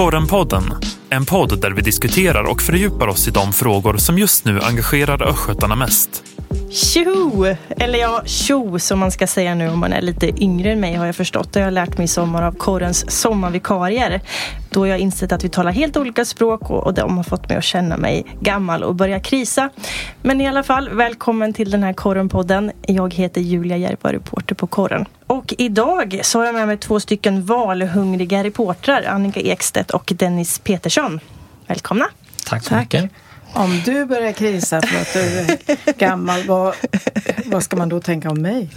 Korrenpodden, en podd där vi diskuterar och fördjupar oss i de frågor som just nu engagerar östgötarna mest. Tjo! Eller ja, tjo som man ska säga nu om man är lite yngre än mig har jag förstått. Det har jag lärt mig i sommar av korrens sommarvikarier. Då jag insett att vi talar helt olika språk och, och de har fått mig att känna mig gammal och börja krisa. Men i alla fall, välkommen till den här korrenpodden. Jag heter Julia Järva, reporter på Korren. Och idag så har jag med mig två stycken valhungriga reportrar, Annika Ekstedt och Dennis Petersson. Välkomna! Tack så mycket. Om du börjar krisa för att du är gammal, vad, vad ska man då tänka om mig?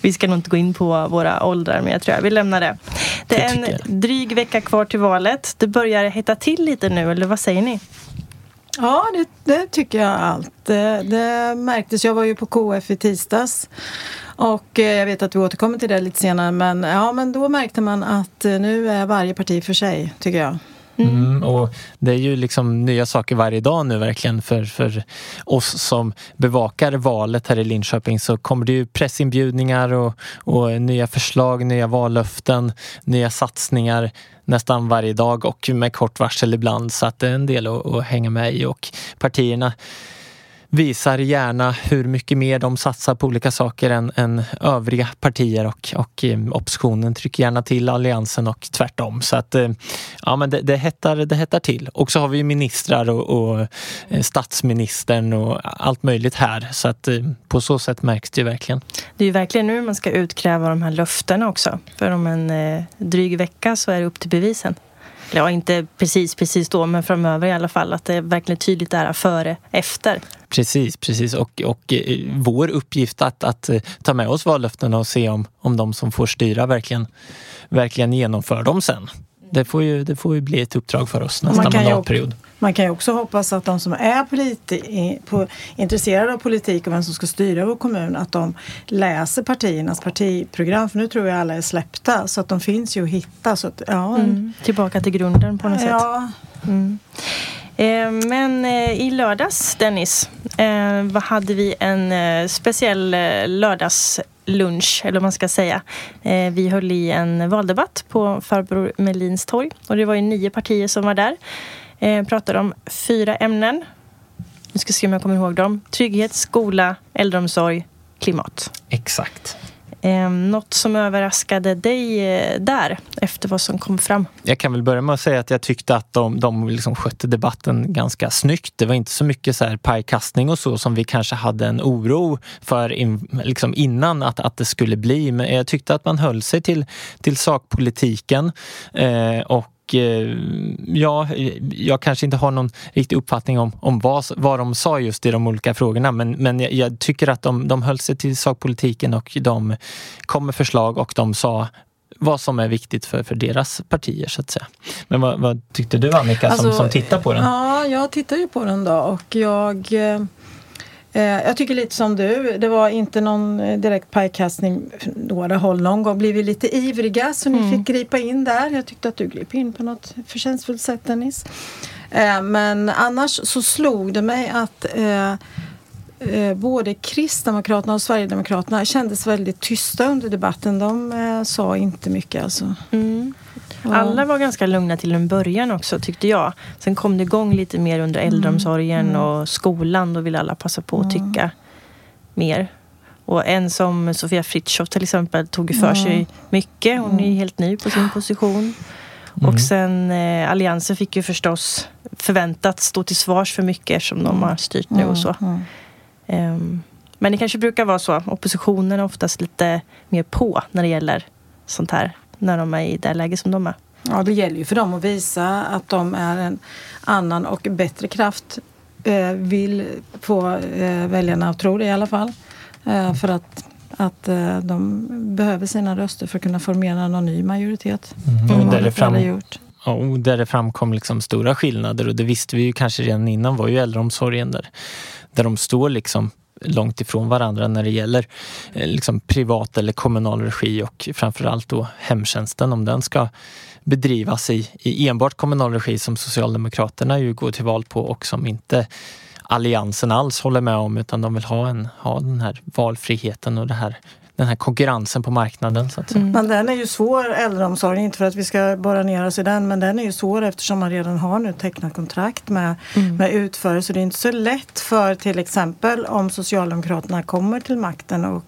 Vi ska nog inte gå in på våra åldrar, men jag tror jag vi lämnar det. Det är en dryg vecka kvar till valet. Det börjar hetta till lite nu, eller vad säger ni? Ja, det, det tycker jag allt. Det, det, märktes. Jag var ju på KF i tisdags. Och eh, jag vet att vi återkommer till det lite senare. Men, ja, men då märkte man att eh, nu är varje parti för sig, tycker jag. Mm. Mm, och det är ju liksom nya saker varje dag nu verkligen för, för oss som bevakar valet här i Linköping så kommer det ju pressinbjudningar och, och nya förslag, nya vallöften, nya satsningar nästan varje dag och med kort varsel ibland så att det är en del att, att hänga med i och partierna visar gärna hur mycket mer de satsar på olika saker än, än övriga partier och, och eh, oppositionen trycker gärna till alliansen och tvärtom. Så att eh, ja, men det, det, hettar, det hettar till. Och så har vi ministrar och, och eh, statsministern och allt möjligt här. Så att på så sätt märks det ju verkligen. Det är ju verkligen nu man ska utkräva de här löftena också. För om en eh, dryg vecka så är det upp till bevisen ja, inte precis, precis då, men framöver i alla fall. Att det är verkligen tydligt där före, efter. Precis, precis. Och, och eh, vår uppgift att, att eh, ta med oss vallöftena och se om, om de som får styra verkligen, verkligen genomför dem sen. Det får, ju, det får ju bli ett uppdrag för oss nästa mandatperiod. Man kan ju också hoppas att de som är politi på, intresserade av politik och vem som ska styra vår kommun att de läser partiernas partiprogram. För nu tror jag alla är släppta så att de finns ju att hitta. Så att, ja. Mm. Tillbaka till grunden på något ja. sätt. Mm. Eh, men eh, i lördags, Dennis, eh, vad hade vi en eh, speciell eh, lunch, eller vad man ska säga. Eh, vi höll i en valdebatt på farbror Melins torg och det var ju nio partier som var där. Eh, pratade om fyra ämnen. Nu ska se om jag kommer ihåg dem. Trygghet, skola, äldreomsorg, klimat. Exakt. Eh, något som överraskade dig eh, där efter vad som kom fram? Jag kan väl börja med att säga att jag tyckte att de, de liksom skötte debatten ganska snyggt. Det var inte så mycket så här pajkastning och så som vi kanske hade en oro för in, liksom innan att, att det skulle bli. Men jag tyckte att man höll sig till, till sakpolitiken eh, och ja, jag kanske inte har någon riktig uppfattning om, om vad, vad de sa just i de olika frågorna men, men jag, jag tycker att de, de höll sig till sakpolitiken och de kom med förslag och de sa vad som är viktigt för, för deras partier så att säga. Men vad, vad tyckte du Annika som, alltså, som tittar på den? Ja, jag tittar ju på den då och jag eh, Eh, jag tycker lite som du. Det var inte någon eh, direkt pajkastning några håll. Någon gång blev vi lite ivriga så ni mm. fick gripa in där. Jag tyckte att du grep in på något förtjänstfullt sätt Dennis. Eh, men annars så slog det mig att både Kristdemokraterna och Sverigedemokraterna kändes väldigt tysta under debatten. De sa inte mycket alltså. Mm. Alla var ganska lugna till en början också tyckte jag. Sen kom det igång lite mer under mm. äldreomsorgen mm. och skolan. Då ville alla passa på att tycka mer. Och en som Sofia Fritiof till exempel tog för sig mycket. Hon är mm. helt ny på sin position. Mm. Och sen eh, Alliansen fick ju förstås förväntat stå till svars för mycket som de har styrt nu och så. Um, men det kanske brukar vara så. Oppositionen är oftast lite mer på när det gäller sånt här när de är i det läge som de är. Ja, det gäller ju för dem att visa att de är en annan och bättre kraft. Eh, vill få eh, väljarna att tro det i alla fall. Eh, för att, att eh, de behöver sina röster för att kunna formera någon ny majoritet. Mm. Och där, det fram, gjort. och där det framkom liksom stora skillnader och det visste vi ju kanske redan innan var ju äldreomsorgen där, där de står liksom långt ifrån varandra när det gäller eh, liksom privat eller kommunal regi och framförallt då hemtjänsten om den ska bedrivas i, i enbart kommunal regi som Socialdemokraterna ju går till val på och som inte Alliansen alls håller med om utan de vill ha, en, ha den här valfriheten och det här den här konkurrensen på marknaden. Så att. Mm. Men den är ju svår, äldreomsorgen, inte för att vi ska borra ner oss i den, men den är ju svår eftersom man redan har nu tecknat kontrakt med, mm. med utförare. Så det är inte så lätt för till exempel om Socialdemokraterna kommer till makten och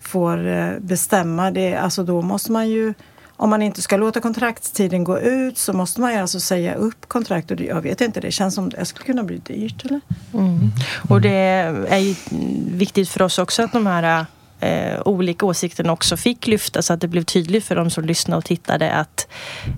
får eh, bestämma det, alltså då måste man ju om man inte ska låta kontraktstiden gå ut så måste man ju alltså säga upp kontrakt. Och jag vet inte, det känns som det skulle kunna bli dyrt. Eller? Mm. Och det är ju viktigt för oss också att de här eh, olika åsikterna också fick lyftas så att det blev tydligt för de som lyssnade och tittade att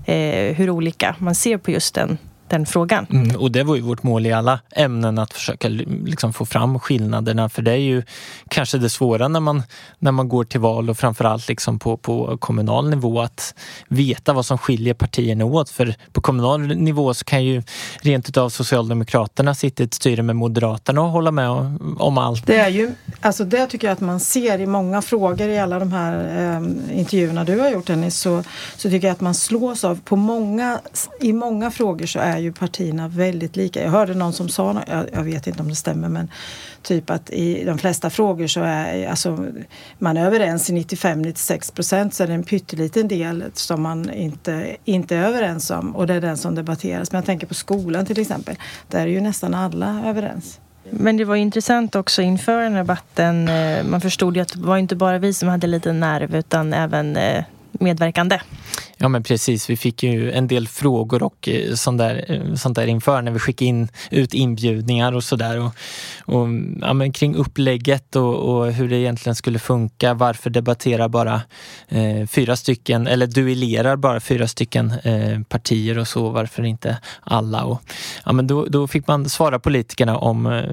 eh, hur olika man ser på just den den frågan. Mm, och det var ju vårt mål i alla ämnen att försöka liksom få fram skillnaderna för det är ju kanske det svåra när man, när man går till val och framförallt liksom på, på kommunal nivå att veta vad som skiljer partierna åt. För på kommunal nivå så kan ju rent utav Socialdemokraterna sitta i ett styre med Moderaterna och hålla med om allt. Det är ju, alltså det tycker jag att man ser i många frågor i alla de här eh, intervjuerna du har gjort Dennis, så, så tycker jag att man slås av, på många, i många frågor så är ju partierna väldigt lika. Jag hörde någon som sa, jag, jag vet inte om det stämmer, men typ att i de flesta frågor så är alltså, man är överens i 95-96 procent så är det en pytteliten del som man inte, inte är överens om och det är den som debatteras. Men jag tänker på skolan till exempel, där är ju nästan alla överens. Men det var intressant också inför den här debatten. Eh, man förstod ju att det var inte bara vi som hade lite nerv utan även eh, medverkande. Ja men precis, vi fick ju en del frågor och eh, sånt där, eh, sånt där inför när vi skickade in, ut inbjudningar och sådär. Och, och, ja, men kring upplägget och, och, hur det egentligen skulle funka. Varför debattera bara eh, fyra stycken, eller duellerar bara fyra stycken eh, partier och så, varför inte alla? Och, ja, men då, då fick man svara politikerna om eh,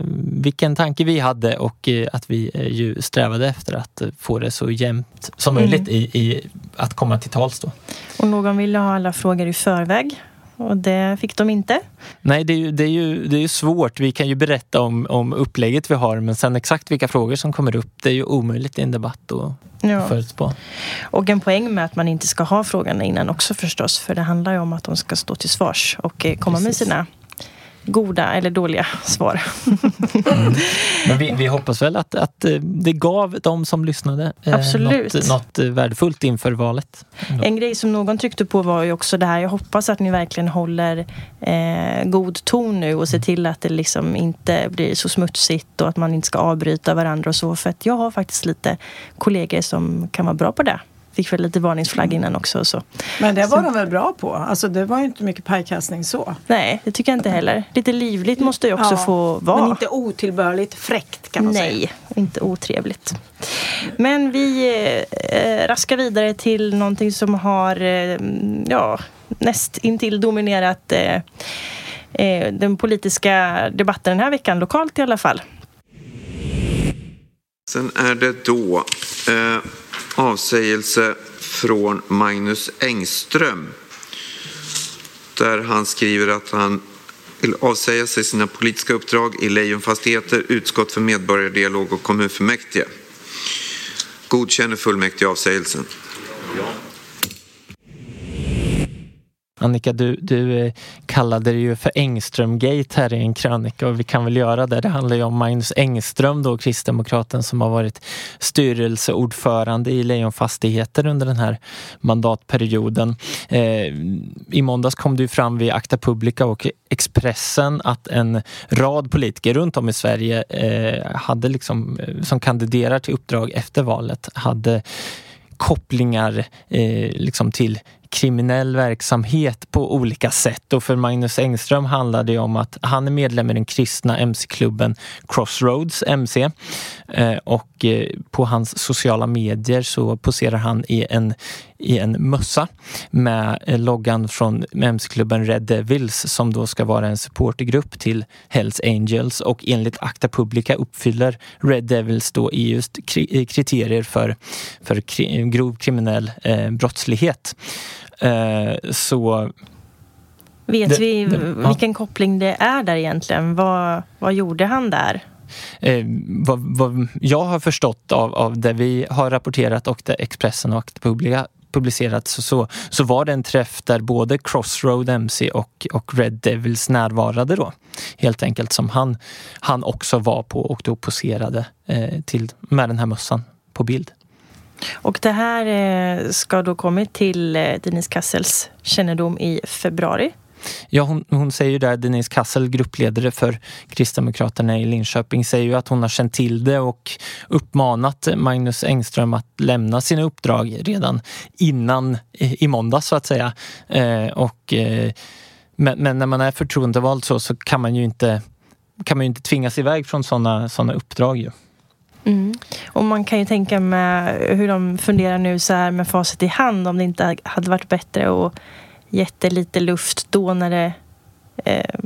vilken tanke vi hade och eh, att vi ju strävade efter att få det så jämnt som mm. möjligt i, i att komma till tals då. Och någon ville ha alla frågor i förväg. Och det fick de inte. Nej, det är ju, det är ju, det är svårt. Vi kan ju berätta om, om upplägget vi har men sen exakt vilka frågor som kommer upp, det är ju omöjligt i en debatt att ja. förutspå. Och en poäng med att man inte ska ha frågorna innan också förstås, för det handlar ju om att de ska stå till svars och eh, komma Precis. med sina goda eller dåliga svar. Mm. Men vi, vi, hoppas väl att, att eh, det gav de som lyssnade eh, Absolut. Något, något värdefullt inför valet. En grej som någon tryckte på var ju också det här, jag hoppas att ni verkligen håller eh, god ton nu och ser till att det liksom inte blir så smutsigt och att man inte ska avbryta varandra och så. För att jag har faktiskt lite kollegor som kan vara bra på det fick väl lite varningsflagg innan också. Så. Men det var så. de väl bra på? Alltså det var ju inte mycket pajkastning så. Nej, det tycker jag inte heller. Lite livligt måste ju också ja, få vara. Men inte otillbörligt fräckt kan man Nej, säga. Nej, inte otrevligt. Men vi eh, raskar vidare till någonting som har eh, ja, näst intill dominerat eh, eh, den politiska debatten den här veckan, lokalt i alla fall. Sen är det då eh, avsägelse från Magnus Engström. Där han skriver att han vill avsäga sig sina politiska uppdrag i Lejonfastigheter, utskott för medborgardialog och kommunfullmäktige. Godkänner fullmäktige avsägelsen? Ja. Annika, du, du eh, kallade det ju för Engströmgate här i en krönika och vi kan väl göra det. Det handlar ju om Magnus Engström, då, kristdemokraten som har varit styrelseordförande i Lejonfastigheter under den här mandatperioden. Eh, I måndags kom det ju fram vid Akta Publica och Expressen att en rad politiker runt om i Sverige eh, hade liksom, eh, som kandiderar till uppdrag efter valet hade kopplingar eh, liksom till kriminell verksamhet på olika sätt. Och för Magnus Engström handlar det om att han är medlem i den kristna mc-klubben Crossroads MC. Eh, och eh, på hans sociala medier så poserar han i en, i en mössa med eh, loggan från mc-klubben Red Devils som då ska vara en supportergrupp till Hells Angels och enligt Acta Publica uppfyller Red Devils då just kriterier för, för grov kriminell brottslighet. Eh, så... Vet det, vi det, vilken ja. koppling det är där egentligen? Vad, vad gjorde han där? Eh, vad, vad, jag har förstått av, av det vi har rapporterat och det Expressen och Publica publicerat så, så, så, var det en träff där både Crossroad MC och, och Red Devils närvarade då. Helt enkelt som han, han också var på och då poserade eh, till, med den här mössan på bild. Och det här eh, ska då kommit till eh, Denise Kassels kännedom i februari. Ja, hon, hon säger ju där, Denise Kassel, gruppledare för Kristdemokraterna i Linköping, säger ju att hon har känt till det och uppmanat Magnus Engström att lämna sina uppdrag redan innan eh, i måndag så att säga. Eh, och, eh, men, men, när man är förtroendevald så, så kan man ju inte kan man ju inte tvingas iväg från sådana såna uppdrag. Ju. Mm. Och man kan ju tänka med hur de funderar nu så här med facit i hand om det inte hade varit bättre att jättelite luft då när det eh,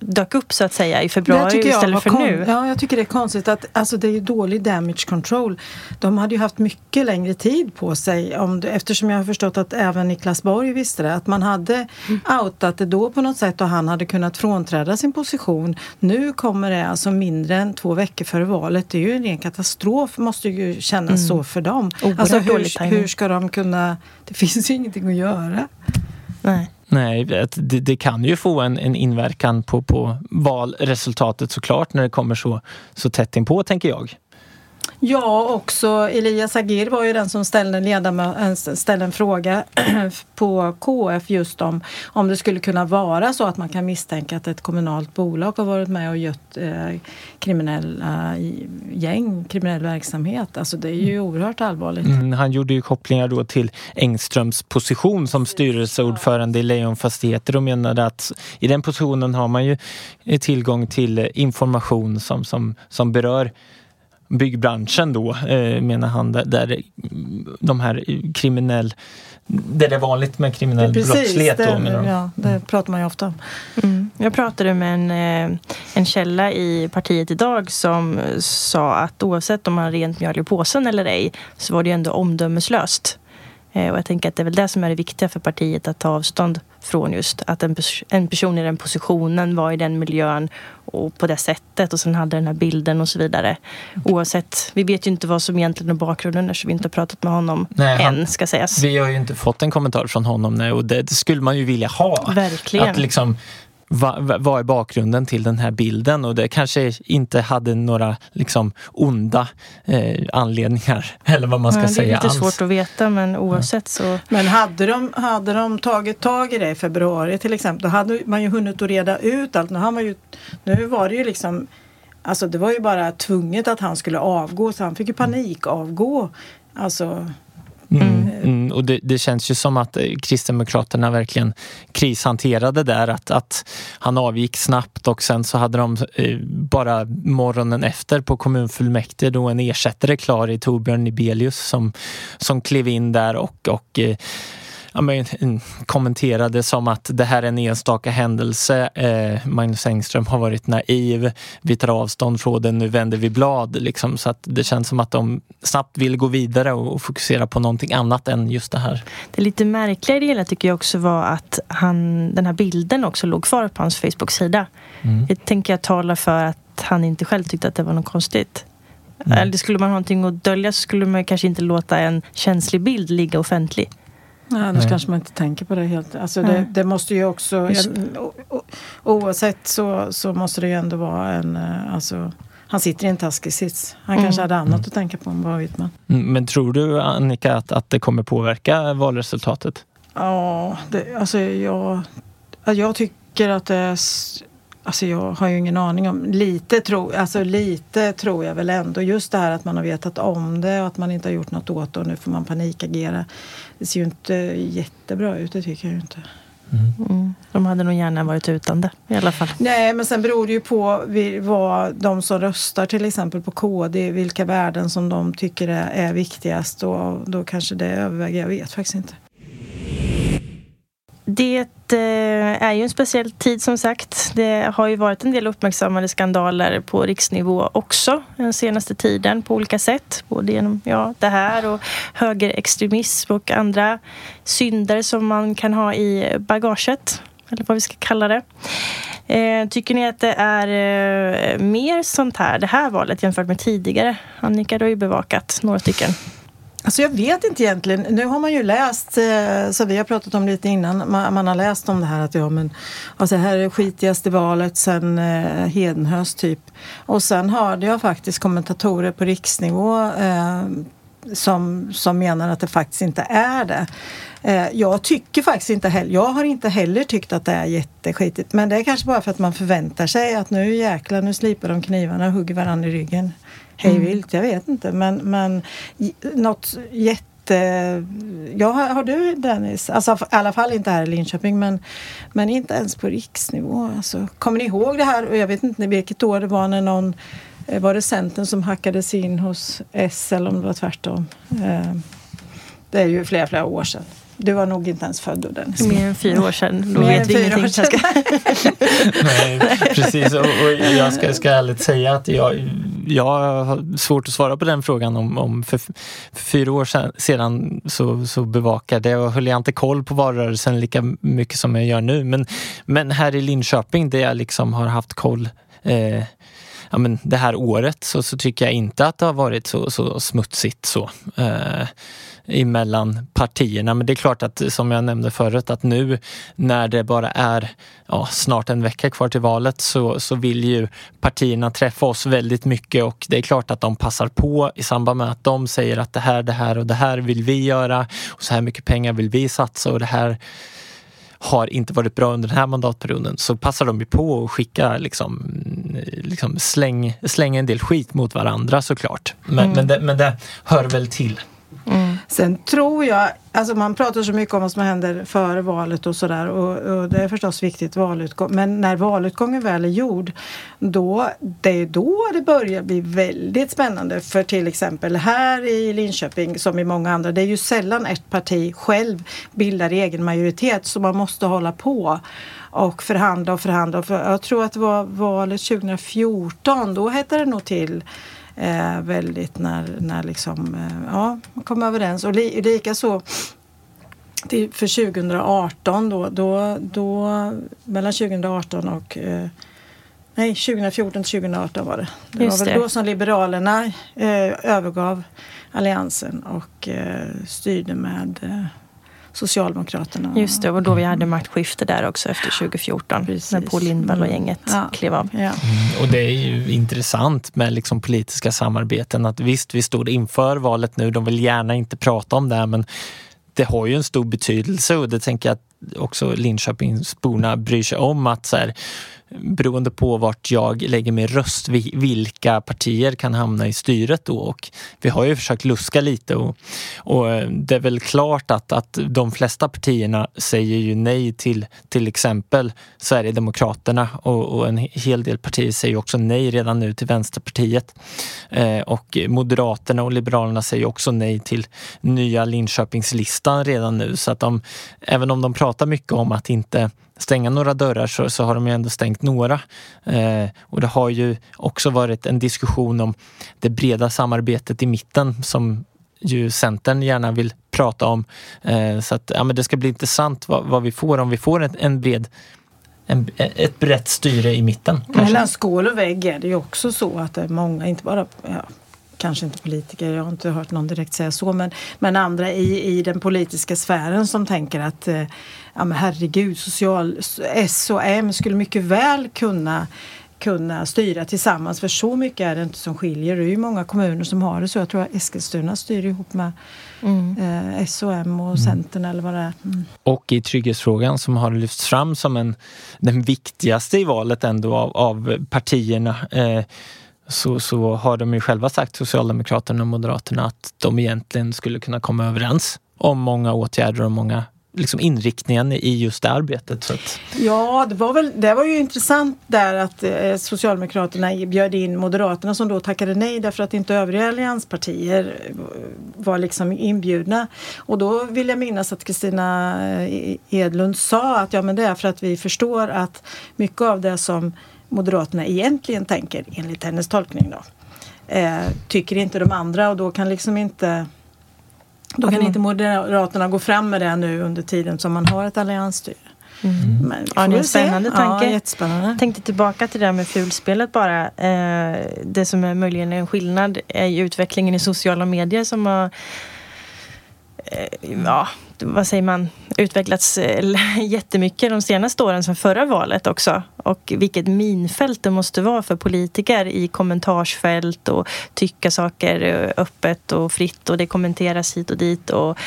dök upp så att säga i februari istället för nu. Ja, jag tycker det är konstigt att alltså, det är ju dålig damage control. De hade ju haft mycket längre tid på sig om det, eftersom jag har förstått att även Niklas Borg visste det. Att man hade mm. outat det då på något sätt och han hade kunnat frånträda sin position. Nu kommer det alltså mindre än två veckor före valet. Det är ju en ren katastrof måste ju kännas mm. så för dem. Oerhört alltså hur, hur ska de kunna... Det finns ju ingenting att göra. Nej. Nej, det, det, kan ju få en, en, inverkan på, på valresultatet såklart när det kommer så, så tätt inpå, tänker jag. Ja, också Elias Agir var ju den som ställde en, ställde en fråga på KF just om om det skulle kunna vara så att man kan misstänka att ett kommunalt bolag har varit med och gött eh, kriminella gäng, kriminell verksamhet. Alltså det är ju mm. oerhört allvarligt. Mm, han gjorde ju kopplingar då till Engströms position som styrelseordförande i Lejon Fastigheter och menade att i den positionen har man ju tillgång till information som, som, som berör byggbranschen då, eh, menar han, där, de här kriminell där det är vanligt med kriminell Precis, brottslighet. Då, det, ja, det pratar man ju ofta om. Mm. Jag pratade med en, eh, en källa i partiet idag som sa att oavsett om man rent mjöl i påsen eller ej så var det ändå omdömeslöst. Eh, och jag tänker att det är väl det som är det viktiga för partiet att ta avstånd från just att en, pers en person i den positionen var i den miljön och på det sättet och sen hade den här bilden och så vidare. Oavsett, vi vet ju inte vad som egentligen är bakgrunden eftersom vi inte har pratat med honom nej, än ska sägas. Vi har ju inte fått en kommentar från honom och det, det skulle man ju vilja ha. Verkligen. Att liksom vad, vad är bakgrunden till den här bilden? Och det kanske inte hade några liksom onda eh, anledningar eller vad man ska ja, säga. Det är lite alls. svårt att veta men oavsett så. Men hade de, hade de tagit tag i det i februari till exempel, då hade man ju hunnit att reda ut allt. Nu, har man ju, nu var det ju liksom Alltså det var ju bara tvunget att han skulle avgå så han fick ju panik avgå. Alltså Mm. Mm, och det, det, känns ju som att eh, Kristdemokraterna verkligen krishanterade där. Att, att han avgick snabbt och sen så hade de eh, bara morgonen efter på kommunfullmäktige då en ersättare klar i Torbjörn Nibelius som, som klev in där och, och eh, ja, men, kommenterade som att det här är en enstaka händelse. Eh, Magnus Engström har varit naiv. Vi tar avstånd från det, nu vänder vi blad. Liksom, så att det känns som att de snabbt vill gå vidare och, och fokusera på någonting annat än just det här. Det lite märkliga i det hela tycker jag också var att han, den här bilden också låg kvar på hans Facebook-sida. Mm. Det tänker jag tala för att han inte själv tyckte att det var något konstigt. Mm. Eller skulle man ha någonting att dölja så skulle man kanske inte låta en känslig bild ligga offentlig. Ja, annars Nej. kanske man inte tänker på det helt. Alltså det, det måste ju också, oavsett så, så måste det ju ändå vara en, eh, alltså han sitter i en taskig sits. Han mm. kanske hade annat mm. att tänka på, vad vet man. Mm, men tror du Annika att, att det kommer påverka valresultatet? Ja, det, alltså jag, jag tycker att det är Alltså jag har ju ingen aning om. Lite, tro, alltså lite tror jag väl ändå. Just det här att man har vetat om det och att man inte har gjort något åt det och nu får man panikagera. Det ser ju inte jättebra ut, det tycker jag ju inte. Mm. Mm. De hade nog gärna varit utan det i alla fall. Nej, men sen beror det ju på vad de som röstar till exempel på KD, vilka värden som de tycker är, är viktigast och då kanske det överväger. Jag vet faktiskt inte. Det eh, är ju en speciell tid som sagt. Det har ju varit en del uppmärksammade skandaler på riksnivå också den senaste tiden på olika sätt. Både genom ja, det här och högerextremism och andra synder som man kan ha i bagaget. Eller vad vi ska kalla det. Eh, tycker ni att det är eh, mer sånt här det här valet jämfört med tidigare? Annika, du har ju bevakat några stycken. Alltså jag vet inte egentligen. Nu har man ju läst, eh, så vi har pratat om lite innan, man, har läst om det här att ja men alltså här är det skitigaste valet sen eh, Hedenhös typ. Och sen hörde jag faktiskt kommentatorer på riksnivå eh, som, som menar att det faktiskt inte är det. Eh, jag tycker faktiskt inte heller, jag har inte heller tyckt att det är jätteskitigt. Men det är kanske bara för att man förväntar sig att nu jäklar, nu slipar de knivarna och hugger varandra i ryggen. Hej mm. vilt, jag vet inte. Men, men något jätte Ja, har du Dennis? Alltså i alla fall inte här i Linköping men, men inte ens på riksnivå. Alltså, kommer ni ihåg det här? Jag vet inte vilket år det var när någon Eh, var det Centern som hackades in hos S eller om det var tvärtom. Eh, det är ju flera, flera år sedan. Du var nog inte ens född då Dennis. Mer än fyra år sedan. Då Mer vet vi ingenting. Ska... Nej, precis. Och, och jag ska, ska ärligt säga att jag, jag har svårt att svara på den frågan. Om, om för, för fyra år sedan, sedan så, så bevakade jag och höll jag inte koll på valrörelsen lika mycket som jag gör nu. Men, men här i Linköping där jag liksom har haft koll eh, ja, men det här året så, så tycker jag inte att det har varit så, så smutsigt så eh, emellan partierna. Men det är klart att som jag nämnde förut att nu när det bara är ja, snart en vecka kvar till valet så, så vill ju partierna träffa oss väldigt mycket och det är klart att de passar på i samband med att de säger att det här, det här och det här vill vi göra och så här mycket pengar vill vi satsa och det här har inte varit bra under den här mandatperioden så passar de ju på att skicka liksom, liksom släng, slänga en del skit mot varandra såklart. Men, mm. men, det, men det hör väl till. Sen tror jag, alltså man pratar så mycket om vad som händer före valet och sådär och, och, det är förstås viktigt valutgång. Men när valutgången väl är gjord, då, det är då det börjar bli väldigt spännande. För till exempel här i Linköping som i många andra, det är ju sällan ett parti själv bildar egen majoritet så man måste hålla på och förhandla och förhandla. För jag tror att det var valet 2014, då hette det nog till eh, väldigt när, när liksom, eh, ja, man kom överens. Och li, likaså för 2018 då, då, då mellan 2018 och eh, Nej, 2014 till 2018 var det. Det Just var väl det. då som Liberalerna eh, övergav Alliansen och eh, styrde med eh, Socialdemokraterna. Just det, och då vi hade maktskifte där också efter 2014 Precis. när Paul Lindvall och gänget ja. klev av. Ja. Mm, och det är ju intressant med liksom politiska samarbeten att visst, vi står inför valet nu, de vill gärna inte prata om det men det har ju en stor betydelse och det tänker jag att också Linköpingsborna bryr sig om att så här, beroende på vart jag lägger min röst, vilka partier kan hamna i styret då. Och vi har ju försökt luska lite och, och eh, det är väl klart att, att de flesta partierna säger ju nej till till exempel Sverigedemokraterna och, och en hel del partier säger också nej redan nu till Vänsterpartiet. Eh, och Moderaterna och Liberalerna säger också nej till nya Linköpingslistan redan nu. Så att de, även om de pratar mycket om att inte stänga några dörrar så, så har de ju ändå stängt några. Eh, och det har ju också varit en diskussion om det breda samarbetet i mitten som ju Centern gärna vill prata om. Eh, så att, ja, men det ska bli intressant vad, vad vi får om vi får en, en bred en, ett brett styre i mitten. Mellan skål och vägg är det ju också så att det är många, inte bara ja, kanske inte politiker, jag har inte hört någon direkt säga så, men, men andra i, i den politiska sfären som tänker att eh, ja men herregud, social, S och M skulle mycket väl kunna kunna styra tillsammans för så mycket är det inte som skiljer. Det är ju många kommuner som har det så. Jag tror att Eskilstuna styr ihop med mm. eh, S och mm. Centern eller vad det är. Mm. Och i trygghetsfrågan som har lyfts fram som en, den viktigaste i valet ändå av, av partierna eh, så, så har de ju själva sagt, Socialdemokraterna och Moderaterna, att de egentligen skulle kunna komma överens om många åtgärder och många liksom inriktningen i just det arbetet. Så att... Ja, det var, väl, det var ju intressant där att eh, Socialdemokraterna bjöd in Moderaterna som då tackade nej därför att inte övriga allianspartier eh, var liksom inbjudna. Och då vill jag minnas att Kristina eh, Edlund sa att ja men det är för att vi förstår att mycket av det som Moderaterna egentligen tänker, enligt hennes tolkning då, eh, tycker inte de andra och då kan liksom inte då kan inte Moderaterna gå fram med det nu under tiden som man har ett alliansstyre. Mm. Men ja, det är en spännande se. tanke. Ja, jättespännande. Tänkte tillbaka till det där med fulspelet bara. Eh, det som är möjligen en skillnad är ju utvecklingen i sociala medier som har eh, ja, vad säger man, utvecklats jättemycket de senaste åren som förra valet också. Och vilket minfält det måste vara för politiker i kommentarsfält och tycka saker eh, öppet och fritt och det kommenteras hit och dit. Och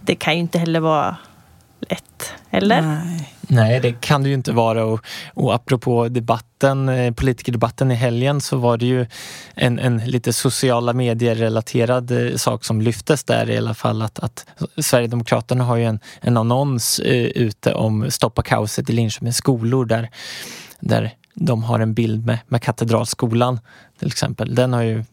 det kan ju inte heller vara lätt, eller? Nej. Nej, det kan det ju inte vara. Och, och apropå debatten, eh, politikerdebatten i helgen så var det ju en, en lite sociala medier-relaterad eh, sak som lyftes där i alla fall. Att, att Sverigedemokraterna har ju en, en annons eh, ute om Stoppa kaoset i Linköpings skolor där, där de har en bild med, med Katedralskolan till exempel. Den har ju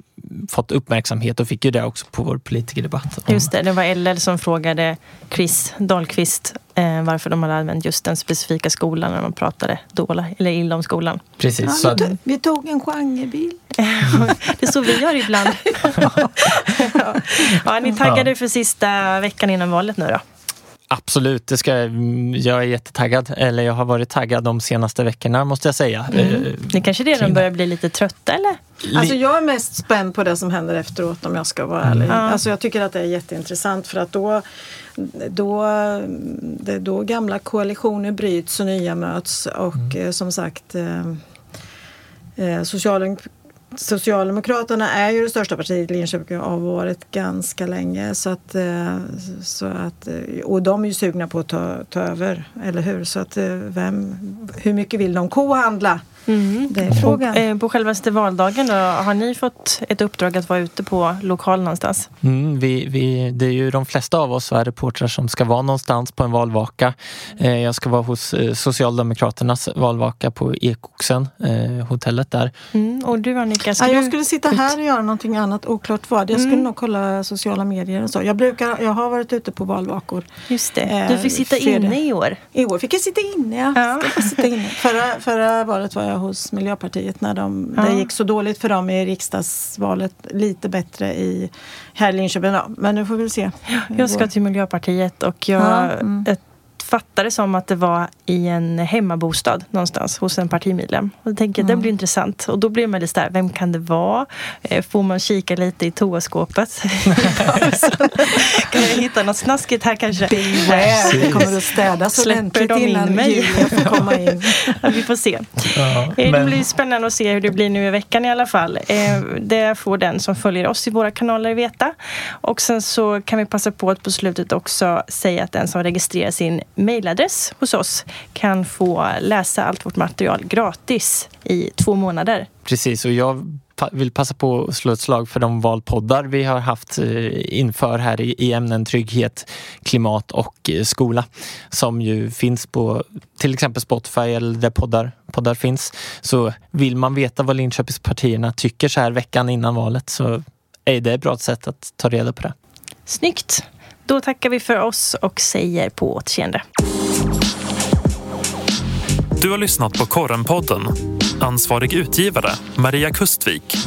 fått uppmärksamhet och fick ju det också på vår politikerdebatt. Just det, det var LL som frågade Chris Dahlqvist eh, varför de hade använt just den specifika skolan när de pratade dåla, eller illa om skolan. Precis. Ja, vi, tog, vi tog en genrebild. det är så vi gör ibland. ja. ja, ni taggade för sista veckan innan valet nu då? Absolut, det ska, jag är jättetaggad. Eller jag har varit taggad de senaste veckorna måste jag säga. Mm. Eh, Ni kanske redan börjar bli lite trötta eller? Alltså jag är mest spänd på det som händer efteråt om jag ska vara ärlig. Mm. Alltså jag tycker att det är jätteintressant för att då då, det, då gamla koalitioner bryts och nya möts och mm. Eh, som sagt eh, eh Socialdemokraterna är ju det största partiet i Linköping och har varit ganska länge. Så att, eh, så att, eh, och de är ju sugna på att ta, ta över, eller hur? Så att eh, vem, hur mycket vill de kohandla? Mm. Det är frågan. Och, eh, på självaste valdagen då, har ni fått ett uppdrag att vara ute på lokal någonstans? Mm, vi, vi, det är ju de flesta av oss är reportrar som ska vara någonstans på en valvaka. Eh, jag ska vara hos eh, Socialdemokraternas valvaka på Ekoxen, eh, hotellet där. Mm, och du Annika? Ja, jag skulle sitta här och göra någonting annat, oklart vad. Jag skulle mm. nog kolla sociala medier och så. Jag, brukar, jag har varit ute på valvakor. Just det. Du fick sitta inne i år. I år fick jag sitta inne, ja. ja. Sitta inne. Förra, förra valet var jag hos Miljöpartiet när de, ja. det gick så dåligt för dem i riksdagsvalet. Lite bättre i här i Linköping. Men nu får vi se. Jag ska till Miljöpartiet och jag, ja, mm fattade som att det var i en hemmabostad någonstans hos en partimedlem. Och jag tänker, mm. det blir intressant. Och då blir man lite där, vem kan det vara? Eh, får man kika lite i toaskåpet? kan jag hitta något snaskigt här kanske? Beware, det kommer att städas ordentligt innan mig? Julia får komma in. ja, vi får se. Ja, eh, men... Det blir spännande att se hur det blir nu i veckan i alla fall. Eh, det får den som följer oss i våra kanaler veta. Och sen så kan vi passa på att på slutet också säga att den som registrerar sin mejladress hos oss kan få läsa allt vårt material gratis i två månader. Precis, och jag vill passa på att slå ett slag för de valpoddar vi har haft eh, inför här i ämnen trygghet, klimat och eh, skola som ju finns på till exempel Spotify eller där poddar, poddar finns. Så vill man veta vad Linköpingspartierna tycker så här veckan innan valet så är det ett bra sätt att ta reda på det. Snyggt! Då tackar vi för oss och säger på återseende. Du har lyssnat på Korrenpodden. Ansvarig utgivare Maria Kustvik